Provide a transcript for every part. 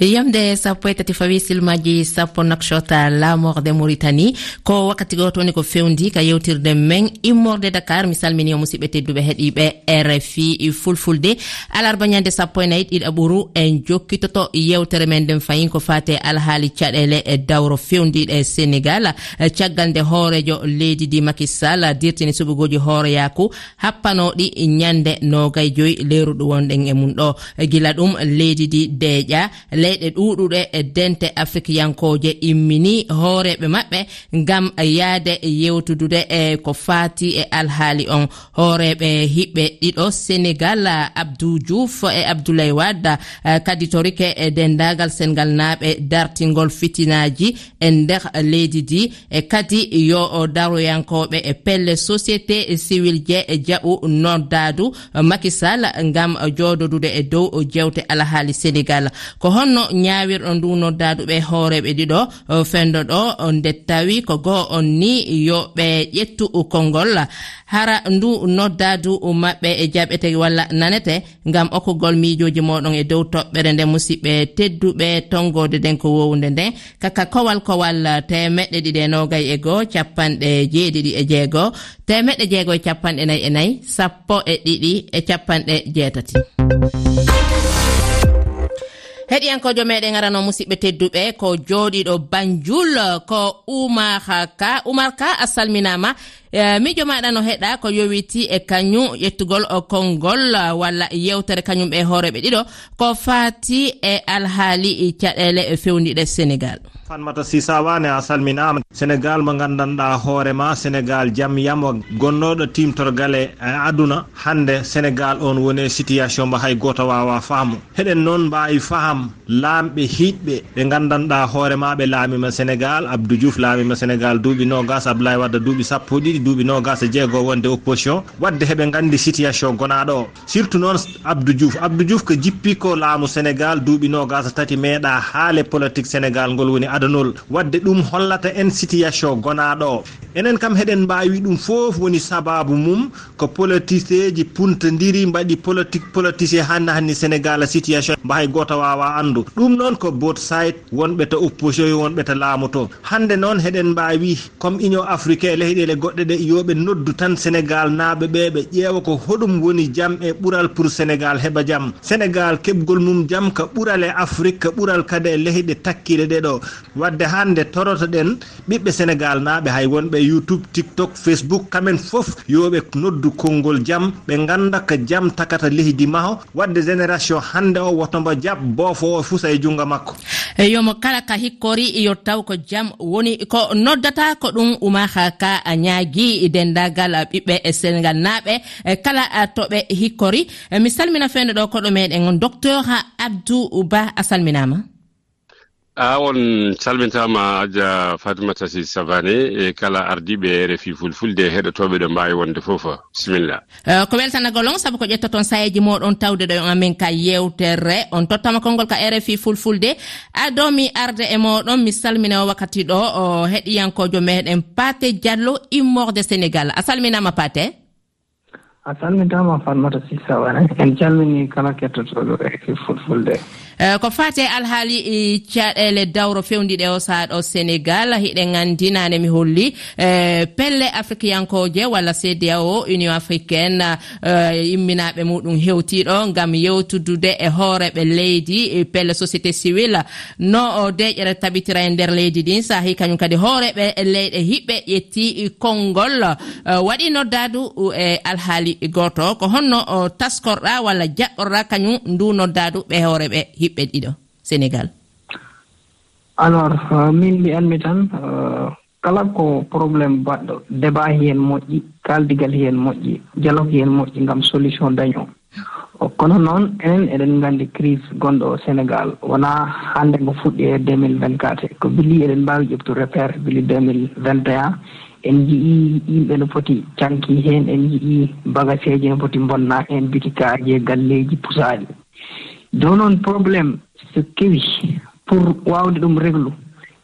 yamde sappo e tati fawi silmaji sappo nakshota lamorde mauritanie. Ko wakkati goto woni ko fewdi ka yewtirde men. Immorde dakar mi salmini o musidɓe tedduɓe heeɗiɓe rfi fulfulde. Alarba ñande sappo e nayyi ɗiɗi aɓuru en jokkitoto. Yewtere men nden fayin ko fate alhaali caɗele e dawro fewdiɗe sénégal caggal nde hoorejo leydi di makisal dirtini suɓugoji hooreyaku happanoɗi ñande nogay joyi leeru wonɗen e mum ɗo. Gila ɗum leydi di deeƴa. leyɗe ɗuɗuɗe e dente africayankoje immini hooreɓe maɓɓe ngam yaade yewtudude e ko fati e alhaali on. Hooreɓe hiɓɓe ɗiɗo sénégal abdou diouf e abdoulaye wadda kadi torike e dendagal sénégal naɓe dartingol fitinaji e nder leydi di e kadi yo daroyankoɓe e pelle société civil je e jaɓu noddadu makisal ngam jododude e dow jewte alhaali sénégal. Ko honno holno ñawirɗo ndu noddaduɓe hooreɓe ɗiɗo fendo ɗo nde tawi ko goo on ni yo ɓe ƴettu konngol hara ndu noddadu maɓɓe e jaɓete walla nanete ngam okkugol miijoji moɗon e dow toɓɓere nde musidɓe tedduɓe tongode nden ko wowde nden kaka kowal kowal temeɗɗe ɗiɗi e nogay e goo capanɗe jeeɗiɗi e jeegoo. Temeɗɗe jeego e capanɗe nayi e nayi sappo e ɗiɗi e capanɗe jeetati. heɗiyankojo meɗen arano musidɓe tedduɓe ko joɗiɗo banjul ko umar ka umar ka a salminama Eh, miijo maɗa no heɗa ko yowiti e kañum ƴettugol konngol eh, walla yewtere kañum e ɓe hooreɓe ɗiɗo ko fati e alhaali caɗele e fewniɗe sénégal. Fanmata sisawane a salminama sénégal mo gandanɗa hoorema sénégal jaam yamo gonnoɗo timtorgale e eh, aduna hande sénégal on woni e situation mo hay goto wawa faamu. Heɗen noon mbawi faham laamɓe hiɗɓe ɓe gandanɗa hoorema ɓe laamima sénégal. Abdou diouf laamima sénégal duuɓi nogas abdoulaye wadda duuɓi sappo ɗiɗi. waɗi duuɓi nogas e jeego wonde opposition wadde heɓe gandi situation gonaɗo o surtout noon abdou diouf abdou diouf ko jippi ko laamu sénégal duuɓi nogas tati meeɗa haale politique sénégal ngol woni adanol. Wadde ɗum hollata en situation gonaɗo o enen kam heɗen mbawi ɗum foof woni sababu mum ko politicien ji puntodiri mbaɗi politique politicien hanni hanni sénégal situation mba hay goto wawa andu ɗum noon ko bot side wonɓe to opposition wonɓe to laamu to. Hande noon heɗen mbawi comme union africain e leyɗele goɗɗe ɗe yoɓe noddu tan sénégal naaɓe ɓe ɓe ƴeewa ko hoɗum woni jam e ɓural pour sénégal heɓa jam. Sénégal keɓgol mum jam ka ɓural e afrique ka ɓural kadi e leyɗe takkiɗe ɗe ɗo. Wadde hannde toroto ɗen ɓiɓɓe sénégal naaɓe hay wonɓe youtube tiktok facebook kamen fof yoɓe noddu konngol jam. Ɓe ngannda ko jam takata leydi maho wadde génération hannde o wotomba jab boofo o e fusa e junngo makko. Eh, yomo kala ka hikkori yo taw ko jam woni ko noddata ko ɗum umaha ka ñaagui dendagal ɓiɓɓe e sénégal naaɓe. Eh, kala eh, toɓe hikkori. Mi salmina fende ɗo koɗo meɗen docteur abdou ba a salminama. a on calmintama aja fatimata si savane e kala ardiɓe e refi fulfulde heɗotoɓe ɗo mbawi wonde foof. Bisimilla. Uh, ko weltanago lon saabu ko ƴettoton sayeji moɗon tawde ɗo amin ka yewtere. On tottama konngol ka rfi fulfulde. Ado mi arde e moɗon mi salmina o wakkati ɗo o heɗiyankojo meɗen pate diallo immorde sénégal. A salminama pate? A salmintama fatmata si savane. En calmini kala kettotoɗo e rfi fulfulde. Eh, ko fate alhaali eh, caɗele dawro fewdiɗe o saaɗo sénégal hiɗen andinane mi holli eh, pelle africayankoje walla cda o union africaine imminaɓe muɗum hewtiɗo gam yewtudude e hooreɓe leydi e pelle société civile. No deƴere tabitira e nder leydi ɗin sahi kañum kadi hooreɓe e leyɗe hiɓɓe ƴetti konngol. Waɗi noddadu e alhaali goto ko honno taskorɗa walla jaɓɓorɗa kañum ndu noddadu ɓe hooreɓe hiɓɓe. ɓiɓɓe ɗiɗo sénégal? Alors uh, min mbiyanmi tan uh, kala ko probléme baɗɗo débat hiyen moƴƴi kaaldigal hiyen moƴƴi dialogue hiyen moƴƴi ngam solution daño kono noon enen eɗen nganndi crise gonɗo o sénégal. Wonaa hannde ngo fuɗɗi e 2024 ko bili eɗen mbaawi ƴeftu repére bili 2021 en njiyii yimɓe no foti canki heen en njiyii bagageeji no foti bonnaa heen bitikaaji e galleeji pusaaɗi dow noon probléme so kewi pour waawde ɗum réglu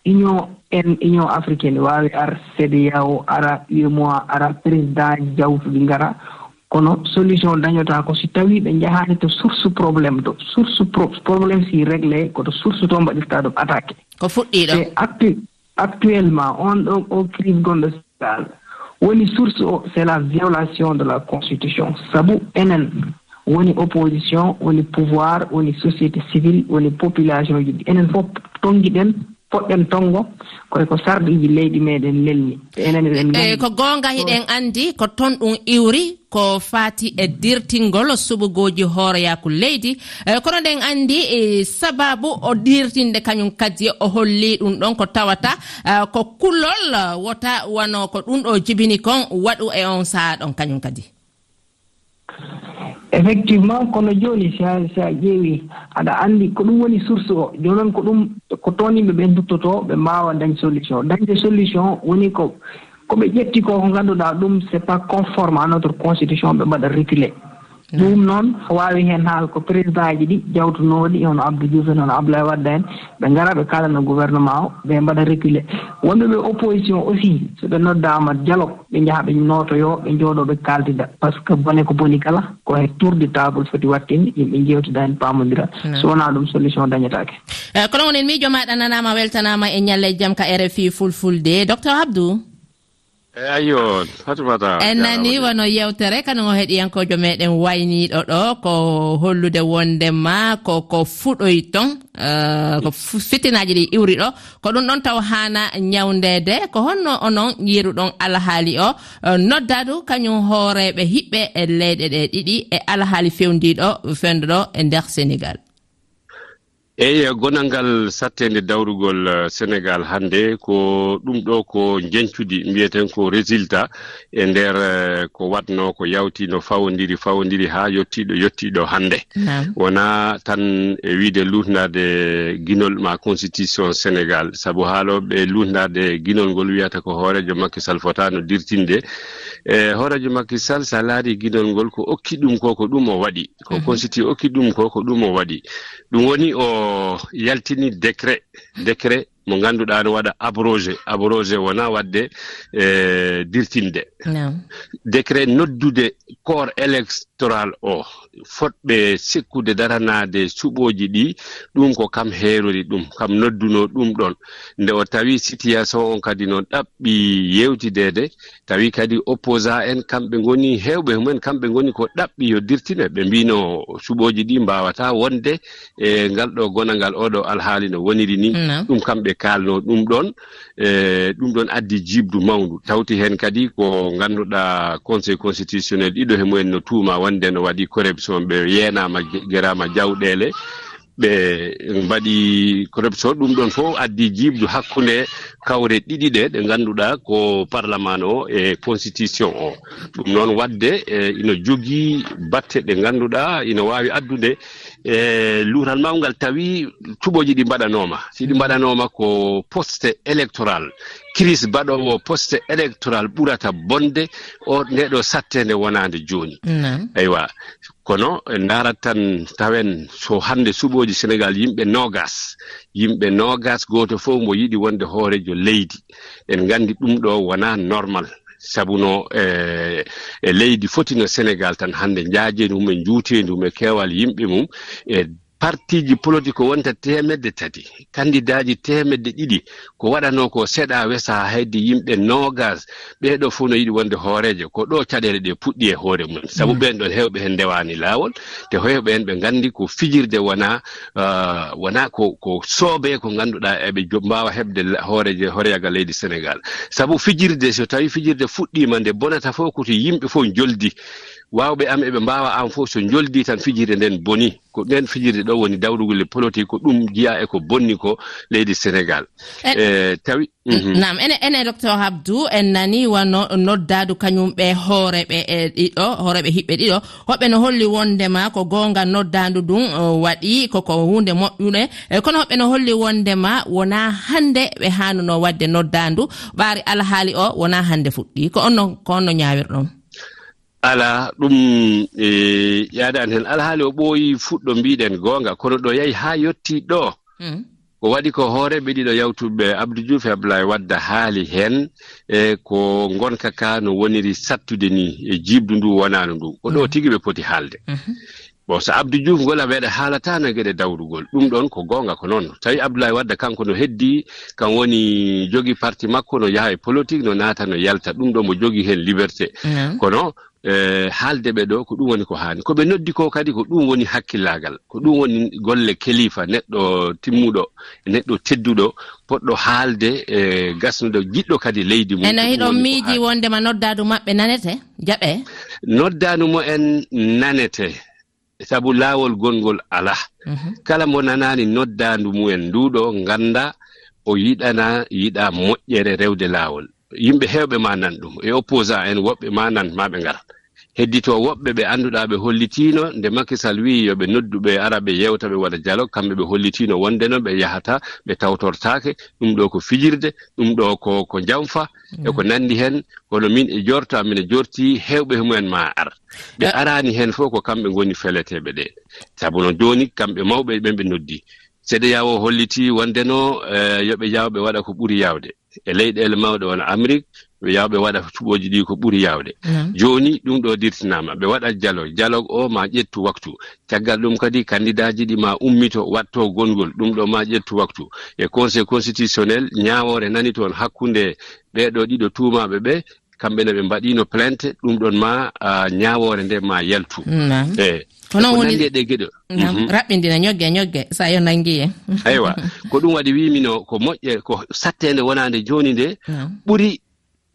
union en union africaine waawi ar cdao ara umoa ara président jawtuɗi ngara kono solution dañotaa ko si tawii ɓe njahaani to source probléme to source probléme si réglé koto source to mbaɗirtaa ɗum attaqué ko fuɗɗii ɗo. Actu actuellement on ɗo o crise gonɗo sénégal. Woni source o c' est la violation de la constitution. Sabu enen woni opposition woni pouvoir woni société civile woni population ji. Enen fof tongiɗen poɗɗen tongo koye ko sarɗiji leydi meɗen lelni. E Enen eneneeyi eh, ko goonga hiɗen anndi ko toon ɗum iwri ko faati e dirtingol suɓugoji hooroyaku leydi. Eh, kono ɗen anndi e sababu o dirtinde kañum kadi e o holli ɗum ɗon ko tawata eh, ko kullol wota wano ko ɗum ɗo jibini kon waɗu e on saha ɗon kañum kadi. effectivement kono jooni si a si a ƴeewi aɗa anndi ko ɗum woni source o. Jooni noon ko ɗum ko toon yimɓe ɓe duttotoo ɓe mbaawa dañde solution. Dañde solution woni ko ko ɓe ƴetti ko ko ngannduɗaa ɗum c' est pas conforme à notre constitution ɓe mbaɗa reculé ɗum noon waawi heen haal ko président ji ɗi jawtunooɗi hono abdou diouf en hono abdoulaye wadda en ɓe ngara ɓe kalana gouvernement o ɓe mbaɗa reculé wonɓe ɓe opposition aussi so ɓe noddaama dialogue ɓe njaha ɓe nootoyo ɓe njooɗoo ɓe kaaldida par ce que bone ko boni kala ko he tourde table foti wattinde yimɓe njewtida heen paamondira mm. so wonaa ɗum solution dañataake eh, kono wonen miijo maɗa nanama weltanama e ñalle jam ka rfi fulfulde. Docteur abdou? eyyo fatimata. En nani wono yewtere kadi o heɗiyankojo meɗen wayniɗo ɗo ko hollude wondema ko ko fuɗoy ton eh, ko fitinaji ɗi iwri ɗo. Ko ɗum ɗon taw hana ñawdede ko honno onon yiruɗon alhaali o. Eh, noddadu kañum hooreɓe hiɓɓe e leyɗe ɗe ɗiɗi e alhaali fewdiɗo fewdo ɗo e nder sénégal eyi e gonal ngal sattede dawrugol uh, sénégal hannde ko ɗum ɗo ko jencudi mbiyeten ko résultat e nder uh, ko watno ko yawti no fawodiri fawodiri ha yettiɗo yettiɗo hannde. Wona tan e wiide lutnade guinol ma constitution sénégal. Saabu haaloɓe lutnade guinol ngol wiyata ko hoorejo makky sall fotano dirtinde. E hoorejo makky sall sa laari guinol ngol ko okki ɗum ko ko ɗum o waɗi. Ko constitution okki ɗum ko ko ɗum o waɗi. Ɗum woni o yaltini décret décret mo ngannduɗaa no waɗa abrogé abrogé wona waɗde e dirtinde. Décret noddude corps elect électoral o. Fotɓe sikkude daranade cuɓoji ɗi ɗum ko kam heerori ɗum kam nodduno ɗum ɗon. Nde o tawi situation on kadi noon ɗaɓɓi yewtidede tawi kadi opposant en kamɓe goni hewɓe mumen kamɓe goni ko ɗaɓɓi yo dirtine. Ɓe mbino cuɓoji ɗi mbawata wonde e ngal ɗo gonalngal oɗo alhaali no woniri ni. Ɗum kamɓe kalno ɗum ɗon e ɗum ɗon addi jibdu mawdu. Tawti hen kadi ko ganduɗa conseil constitutionnel ɗiɗo he mumen no tuuma wonde no waɗi corruption ɓe yeenama gerama jawɗele ɓe mbaɗi corruption ɗum ɗon fof addi jibdu hakkunde kawre ɗiɗi ɗe ɗe ngannduɗa ko parlement o e constitution o. Ɗum noon wadde e ina jogii batte ɗe ngannduɗa ina waawi addude e luural ma ngal tawi cuɓoji ɗi mbaɗanoma. Si ɗi mbaɗanoma ko poste électoral. Crise baɗowo poste électoral ɓurata bonde o ndeɗo sattede wonande joni. Eywa. Kono en darat tan tawen so hande suɓoji sénégal yimɓe nogas yimɓe nogas goto fof mo yiɗi wonde hoorejo leydi. En gandi ɗum ɗo wona normal. sabu no e, e leydi foti no sénégal tan hannde jaajeni mum e juutendi mum e keewal yimɓe mum e partiji politique o wonta temedde tati kandidaji temedde ɗiɗi ko waɗano ko seeɗa wesa hayde yimɓe nogas ɓeɗo fof no yiɗi wonde hooreje ko ɗo caɗele ɗe puɗɗi e hoore mum saabu mm. ɓen ɗon hewɓe hen ndewani lawol te hewɓe hen ɓe gandi ko fijirde wona uh, wona ko ko soobe ko ganduɗa eɓe mbawa heɓde hooreje hooreyaga leydi sénégal saabu fijirde so tawi fijirde fuɗɗima nde bonata fof koto yimɓe fof joldi wawɓe am eɓe mbawa an fof so joldi tan fijirde nden boni. Ko nden fijirde ɗo woni dawrugulle politique ko ɗum jiya eko bonni ko leydi sénégal. E tawi mhm. nam ene ene docteur habdou en nani wano noddadu kañumɓe hooreɓe e ɗiɗo hooreɓe hiɓɓe ɗiɗo. Hoɓɓe no holli wondema ko gonga noddandu ɗum waɗi koko hunde moƴƴude. Eh, kono hoɓɓe no holli wondema wona hande ɓe hanuno wadde noddandu ɓaari alhaali o wona hande fuɗɗi. Ko onno ko onno ñawirɗon ala ɗum e ƴaɗani hen alhaali o ɓooyi fuɗɗo mbiɗen goonga. Kono ɗo yahi haa yetti ɗo. Hmm. Ko waɗi ko hooreɓe ɗiɗo yawtuɓe abdou diouf e abdoulaye wadda haali heen e ko gonka ka no woniri sattude ni e jibdu ndu wonano ndu. Ko ɗo hmm. tigi ɓe poti haalde. Hmm. Bon so abdou diouf ngol a weeɗa haalatano e geɗe dawrugol. Ɗum ɗon ko goonga ko noon. Tawi abdoulaye wadda kanko no heddi kan woni jogi parti makko no yaha e politique no naata no yalta. Ɗum ɗo mo jogi heen liberté. Kono E, haalde ɓe ɗo ko ɗum woni ko haani. Ko ɓe noddi ko kadi ko ɗum woni hakkillagal ko ɗum woni golle kelifa neɗɗo timmuɗo neɗɗo tedduɗo poɗɗo haalde e gasnuɗo jiɗɗo kadi leydi mum. Ene hiɗon miiji wondema noddadu maɓɓe nanete jaɓe? Noddanumo en nanete sabu laawol gonngol alaa. Mhm. Kala mo nanaani noddaandu mumen nduuɗo ngannda o yiɗana yiɗa moƴƴere rewde laawol. yimɓe hewɓe ma nan ɗum. E opposant en woɓɓe ma nan ma ɓe ngara heddito woɓɓe ɓe annduɗa ɓe hollitino nde makisal wi yoɓe nodduɓe ara ɓe yewta ɓe waɗa dialogue kamɓe ɓe hollitino wonde noon ɓe yahata ɓe tawtortake ɗum ɗo ko fijirde ɗum ɗo ko ko jamfa e ko nandi hen kono min e jorto amin e jorti hewɓe mumen ma ar. Ɓe arani hen fof ko kamɓe goni feleteɓe ɗe. Saabu no joni kamɓe mawɓe ɓen ɓe noddi. Sedeyawo holliti wondeno e, yoɓe yawɓe waɗa ko ɓuuri yawde e leyɗele mawɗe wona amérique yawɓe waɗa cuɓoji ɗi ko ɓuri yawde. Joni ɗum ɗo dirtinama ɓe waɗa dialogue dialogue o ma ƴettu waktu. Caggal ɗum kadi candidat ji ɗi ma ummito watto gongol ɗum ɗo ma ƴettu waktu. E conseil constitutionnel ñawore nani toon hakkunde ɓeɗo ɗiɗo tumaɓe ɓe kamɓe ne ɓe mbaɗino plainte ɗum ɗon ma ñawore nde ma yaltu. Eyi kono e woni ɗe geɗe. Mhm. Raɓɓindina ñogge ñogge sa yo nangi en eywa ko ɗum waɗi wimino ko moƴƴe ko sattede wonande joni nde ɓuri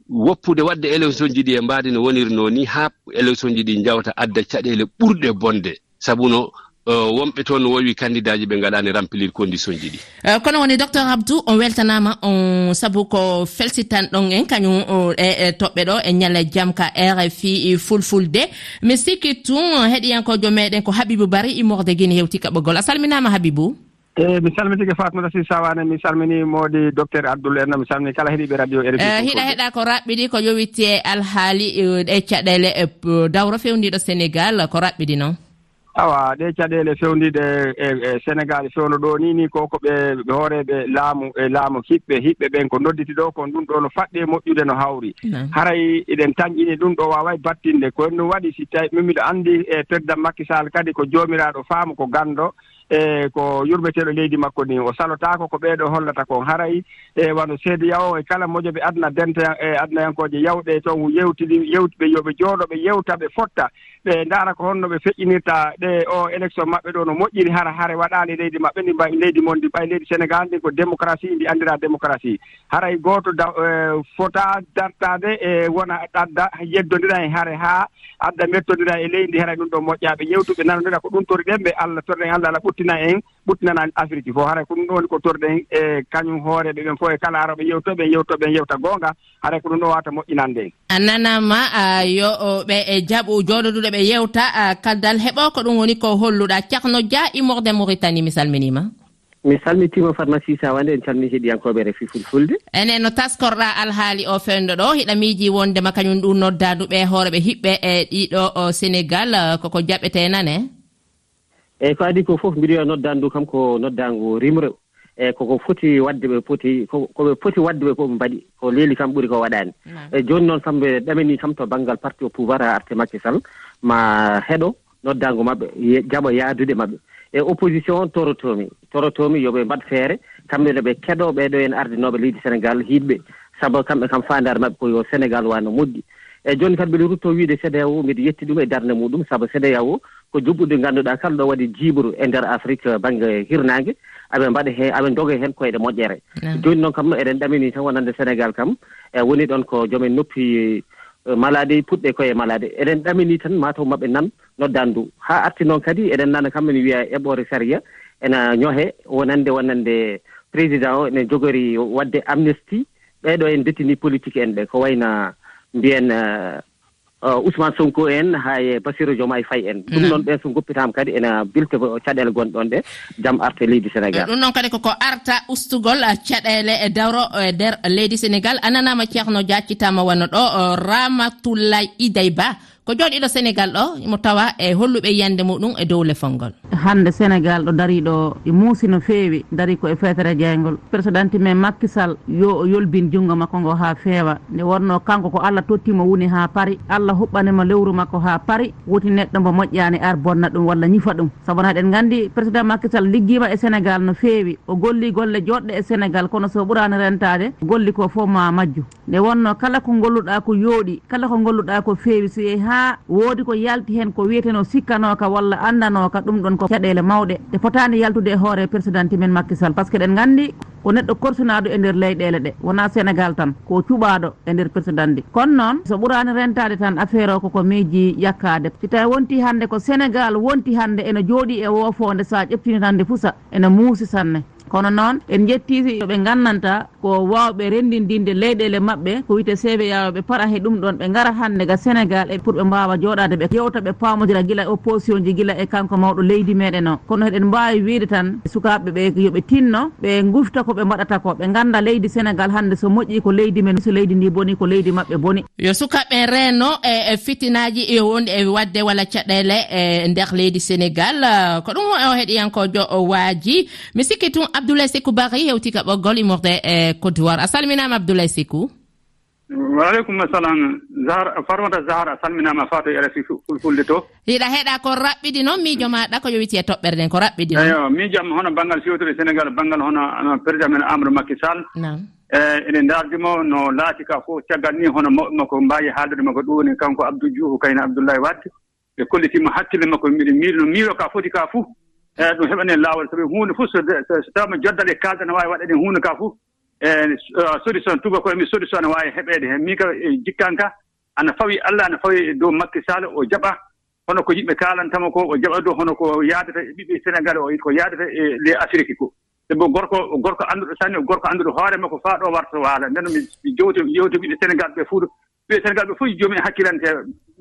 woppude wadde élection ji ɗi e mbaadi no wonirno ni ha élection ji ɗi jawta adda caɗele ɓurɗe bonde. Sabuno wonɓe toon no wowi candidat ji ɓe gaɗani remplir condition ji ɗi. Euh, kono woni docteur abdou on weltanama on saabu ko felsitan ɗon en kañum e, e toɓɓe ɗo e ñalle jaam ka rfi e fulfulde. Mi sikki tun heɗiyankojo meɗen ko habibou bari immorde guine hewti kaɓogol a salminama habibou. Eyi mi salmitike fatmata si sawane mi salmini moodi docteur abdoul erna mi salmini kala heeɗiɓe radio rfi euh, hiɗa heeɗa ko raɓɓiɗi ko yowiti e alhaali e, e caɗele dawro fewniɗo sénégal ko raɓɓiɗi noon. awa ɗe caɗele fewndiɗe e, e sénégal fewno ɗo ni ni koko ɓe hooreɓe laamu e laamu hiɓɓe hiɓɓe ɓen ko nodditi ɗo kon ɗum ɗo no faɗɗe moƴƴude no hawri. Haray eɗen tañƴini ɗum ɗo wawa battinde koyen ɗum waɗi si tawi mimiɗo anndi e président makkisal kadi ko joomiraɗo faamu ko ganndo e ko yurmeteɗo leydi makko ni. O salotaako ko ɓeeɗo hollata kon haray e wano seedi yawo e kala mojo ɓe adna denta e adnayankooje yawɗe toon yewtiɗi yewtiɓe yo ɓe jooɗo ɓe yewta ɓe fotta. ɓe ndaara ko honno ɓe feƴƴinirta ɗe o élection maɓɓe ɗo no moƴƴiri hara hare waɗaani leydi maɓɓe ndi mbay leydi mon ndi ɓay leydi sénégal ndi ko démocratie ndi anndira démocratie. Haray gooto da e, fota dartaade e wona adda yeddondira e hare haa adda mettondira e leydi ndi haray ɗum ɗo moƴƴaaɓe. Yewtuɓe nanondira ko ɗum toriɗen ɓe allah torɗen allah allah ɓuttina en ɓuttinana afrique fof haray ko ɗum ɗo woni ko torɗen e kañum hooreɓe ɓen fof e kala aroɓe yewtoɓe yewtoɓe yewta goonga. Haray ko ɗum ɗo waata moƴƴinande en. A nanama yo ɓe e jaɓu jooɗoɗuɗe ɓe yewta kaldal heɓo ko ɗum woni ko holluɗa cahno dia imorde mauritanie mi salminima. Mi salmitima pharmacie sawande en calmini heɗiyankoɓe refi fulfulde. Enen no taskorɗa alhaali o fewndo ɗo hiɗa miiji wondema kañum ɗum noddaduɓe hooreɓe hiɓɓe e ɗiɗo sénégal e, koko jaɓete nane. Eyyi ko adi ko fof mbiɗo yo noddandu kam ko noddangu rimre e koko foti wadde ɓe poti koɓe poti wadde ɓe fof ɓe mbaɗi ko leeli kam ɓuri ko waɗani e joni noon kam ɓe ɗamini kam to banggal parti au pouvoir a arte makkisal ma heɗo noddago maɓɓe jaɓa yaadude maɓɓe. E opposition torotomi torotomi yoɓe mbaɗ feere kamɓene ɓe keɗo ɓeɗo en ardinoɓe leydi sénégal hiɗɓe sabu kamɓe kam fandare maɓɓe koyo sénégal wano moƴƴi. E joni kadi mbiɗa rutto wiide cdao mbiɗa yetti ɗum e darde muɗum. Sabu cdao ko juɓɓude ngannduɗaa kala ɗo waɗi jiiboru e ndeer afrique e baŋnge hirnaange. Aɓe mbaɗa he aɓe doga heen koyɗe moƴƴere. Joni noon kam eɗen ɗamini tan wonande sénégal kam e woni ɗon ko joomen noppi Eh, malade puɗɗe koye malade eɗen ɗamini tan mataw maɓe nan noddandu. Ha arti noon kadi eɗen nana kam kamɓene wiya eɓore saria ena ñohe wonande wonande président o ene jogori wadde amnesty. Ɓeɗo en dettini politique en ɓe ko wayna mbiyen eh, Uh, ousmane sonko en haa e basiru jomay fay en. Ɗum mhm. noon ɓen so goppitama kadi ene bilte caɗele gonɗon ɗe. Jaam arte leydi sénégal. Ɗum noon kadi koko arta ustugol uh, caɗele e dawro uh, e nder leydi sénégal. Ananama ceerno jaccitama wonno ɗo ramatoulay iday ba ko joɗiɗo sénégal ɗo mo tawa e holluɓe yiyande muɗum e dow lefol ngol. Hande sénégal ɗo dari ɗo e muusi no feewi dari ko e feetere jeygol présidenti men makkisal yo yolbin junngo makko ngo ha feewa. Nde wonno kanko ko allah tottimo woni ha paari allah huɓɓanimo lewru makko ha paari woti neɗɗo mo moƴƴani ar bonna ɗum walla ñifa ɗum. Sabu no eɗen nganndi président makkisal liggima e sénégal no feewi. O golli golle joɗɗe e sénégal kono so ɓuraani rentade golli ko fof ma majju. Nde wonno kala ko golluɗa ko yooɗi kala ko golluɗa ko feewi so yehi ha woodi ko yalti hen ko wiyeteno sikkanoka walla andanoka ɗum ɗon ko caɗele mawɗe. Ɗe potani yaltude e hoore présidenti men makkisal par ce que ɗen gandi ko neɗɗo korsunaɗo e nder leyɗele ɗe. Wona sénégal tan ko cuɓaɗo e nder présidenti kono noon so ɓurani rentade tan affaire o koko miiji yakkade si tawi wonti hande ko sénégal wonti hande ene jooɗi e wofode sa ƴeftini hande fuusa ene muusi sanne. kono noon en jetti ɓe gandanta ko wawɓe rendindinde leyɗele mabɓe ko wiyte cvaoɓe para he ɗum ɗon ɓe gara hande ga sénégal e pour ɓe mbawa joɗade ɓe. Yewta ɓe pamodira guila e opposition ji guila e kanko mawɗo leydi meɗen o. Kono heɗen mbawi wiide tan sukaɓe ɓe yooɓe tinno ɓe gufta koɓe mbaɗata ko. Ɓe ganda leydi sénégal hande so moƴƴi ko leydi men so leydi ndi boni ko leydi mabɓe boni. Yo sukaɓe reno e fitinaji e, e wonde e wadde walla caɗele e nder leydi sénégal. Ko ɗum o heɗiyankojo waaji. Mi sikki tun abdoulaye sékou bari hewti ka ɓoggol immorde e côte d'ivoire. A salminama abdoulaye sékou waaleykum assalam. Zahar farmata zahar a salminama fato rfi fulfulde to. Yiɗa heeɗa ko raɓɓiɗi noon miijo maɗa ko yowiti e toɓɓere nden ko raɓɓiɗi eyo miijam hono banggal fewtude sénégal banggal hono président men amadou makky sall. E ene dardimo no laati ka fof caggal ni hono mawɓe makko mbaawi haaldude makko ɗowoni kanko abdou dioufo kayne abdoullahi wadde ɓe kollitima hakkille makko mbiɗe miido no miiro ka foti ka fof eeyi ɗum heɓan laawol. Sabi huunde fof so tawma joddal e kaalɗo ne waawi waɗaɗen huunde kaa fof e solution uh, tuba koye mi solution ne waawi heɓeede. Heen min ka e, jikkan ka ana fawi allah ana fawi e dow makki sall o jaɓa hono ko yimɓe kaalantama ko o jaɓa dow hono ko yaadata e ɓiɓɓe sénégal o ko yaadata e les afrique ko. Sabu gorko gorko annduɗo sanni gorko annduɗo hoore makko faa ɗo warta waala. Nden mi jowti yewti ɓiɓɓe sénégal ɓe fuu ɓe sénégal ɓe fof joomi e hakkillante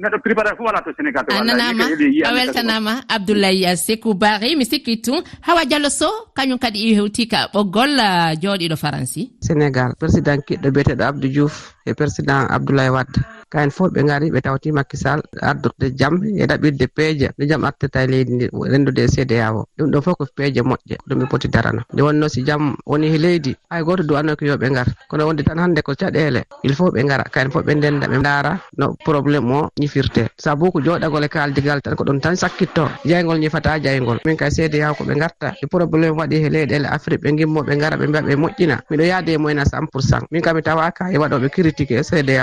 neɗɗo préparé fof wala to sénégal to ananama a weltanama abdoulaye sekou bari mi sikki tun. Hawa diallo sow kañum kadi i hewti ka ɓoggol eh, jooɗiɗo faransi. Sénégal président kiɗɗo biyeteɗo abdou diouf. e président abdoulaye wadda kayen fof ɓe gaari ɓe tawti makkisal addorde jaam e ɗaɓirde peeje. Nde jaam artirta e leydi ndi renndude e cda o. Ɗum ɗon fof ko peeje moƴƴe ɗum ɓe poti darana. Nde wonno si jaam woni e leydi. Hay gooto duwanno ko yo ɓe ngar. Kono wonde tan hannde ko caɗele il faut ɓe ngara. Kayen fof ɓe ndenda ɓe ndaara no probléme o ñifirte. Sabu ko jooɗagol e kaaldigal tan ko ɗum tan sakkitto. Jeygol ñifata jeygol min kay cda ko ɓe garta e probléme waɗi e leyɗele afrique ɓe gimmo ɓe ngara ɓe mbiya ɓe moƴƴina. Miɗo yaade e mumen a cent pourcent min kam mi tawaka e waɗoɓe cri critique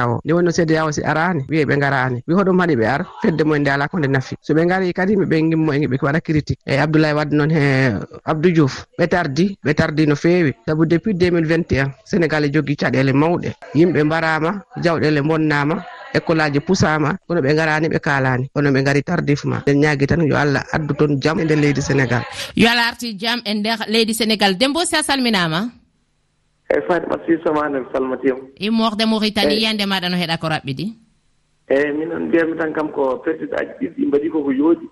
o. Nde wonno cda o si arani wiye ɓe garani wi hoɗum haɗi ɓe ara fedde mumen nde ala ko nde nafi so ɓe gari kadi ɓe gimmo e ɓe waɗa critique. Eyyi abdoulaye wadde noon he abdou diouf ɓe tardi ɓe tardi no feewi. Saabu depuis 2021 sénégal e jogui caɗele mawɗe. Yimɓe mbarama jawɗele bonnama école aji pusama kono ɓe garani ɓe kalani kono ɓe gari tardivement en ñagui tan yo allah addu toon jaam e nder leydi sénégal. Yo allah arti jaam e nder leydi sénégal. Dembo si a salminama eyyi fatimata sisoma ne mi salmitima immorde mauritani yiyande maɗa no heeɗa ko raɓɓiɗi eyyi minen mbiyami tan kam ko pertude aji ɗiɗi ɗi mbaɗi koko yooɗi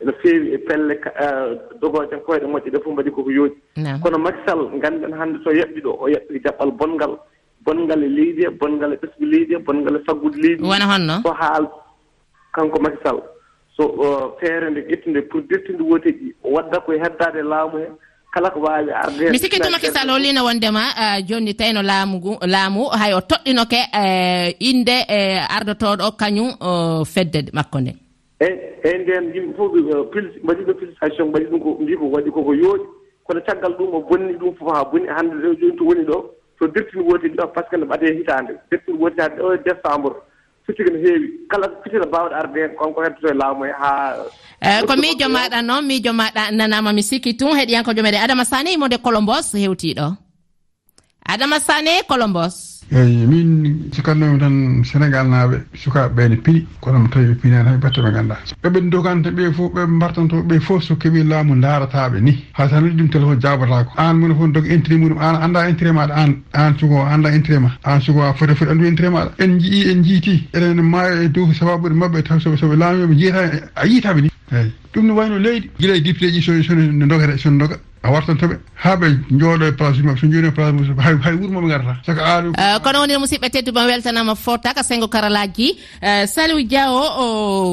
ene feewi e pelle eh, dogojankoyɗe moƴƴe ɗe fof mbaɗi koko yooɗi kono makisal ngannden hannde so yeɓɓi ɗo o yeɓɓi jaɓɓal bonngal bonngal e leydi e bonngal e ɓesgu leydi e bonngal e faggude leydi. Wona honno? So haal kanko makisal so oh, feere nde ƴettinde pour dirtinde woteji o wadda koye heddade e laamu hee kala ko wawi arde mi sikki tuma kisal hollino wondema eh, joni tawi no laamu laamu hay o toɗɗinoke eh, inde e ardotoɗo kañum fedde makko nde eyi eyi nden e, e yimɓe fof pil mbaɗi ɗo félicitation mbaɗi ɗum ko mbi ko waɗi koko yooɗi. Kono caggal ɗum o bonni ɗum fof ha boni hande joni to woni ɗo so dirtin wooti ɗo par ce que ne ɓade hitande dirtin wooti hade ɗo e décembre. fittigi no heewi. Kala fitina mbawɗo arde konko heddoto e laamu he haa eh, ko miijo e maɗa noon miijo maɗa nanama mi sikki tun heɗiyankojo meɗen adama sane imode colombos hewtiɗo adama sane colombos eyi min cikkatnomi tan sénégal naaɓe sukaɓe ɓe ne piɗi kono mi tawi ɓe piinaani hay batte ɓe nganndaa. Ɓeɓe doganta ɓe fof ɓe mbartanto ɓe fof so keeɓi laamu darataɓe ni. Hay sa waɗi ɗum téléphone jaabotaako an mone fof doga intérêt muɗum an anda intérêt maɗa an an sugo anda intérêt ma an sugo a foti foti andu intérêt maɗa en jii en jiiti eɗen maayo e dow sababude mabɓe taw soɓe laamiɓe jiyataa a yiitaɓe ni. Eeyi ɗum no wayno leydi. Guila e député ji sono dogate sono doga a wartantaɓe haa ɓe jooɗo e place uji maɓe so jooni e place musidɓe hay hay wuro moɓe ngarata. Saka aɗo eh, kono woni musidɓe tedduma weltanama fortaka sengo karalaji eh, saliw dia o o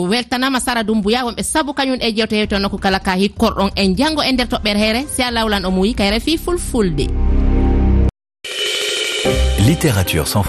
weltanama sara dumbuya wonɓe saabu kañum e jewto heewi toon nokku kala ka hikkorɗon en janggo e, e nder toɓɓere heere. Si a lawlan o muuyi kayre fi fulfulde. Littérature sans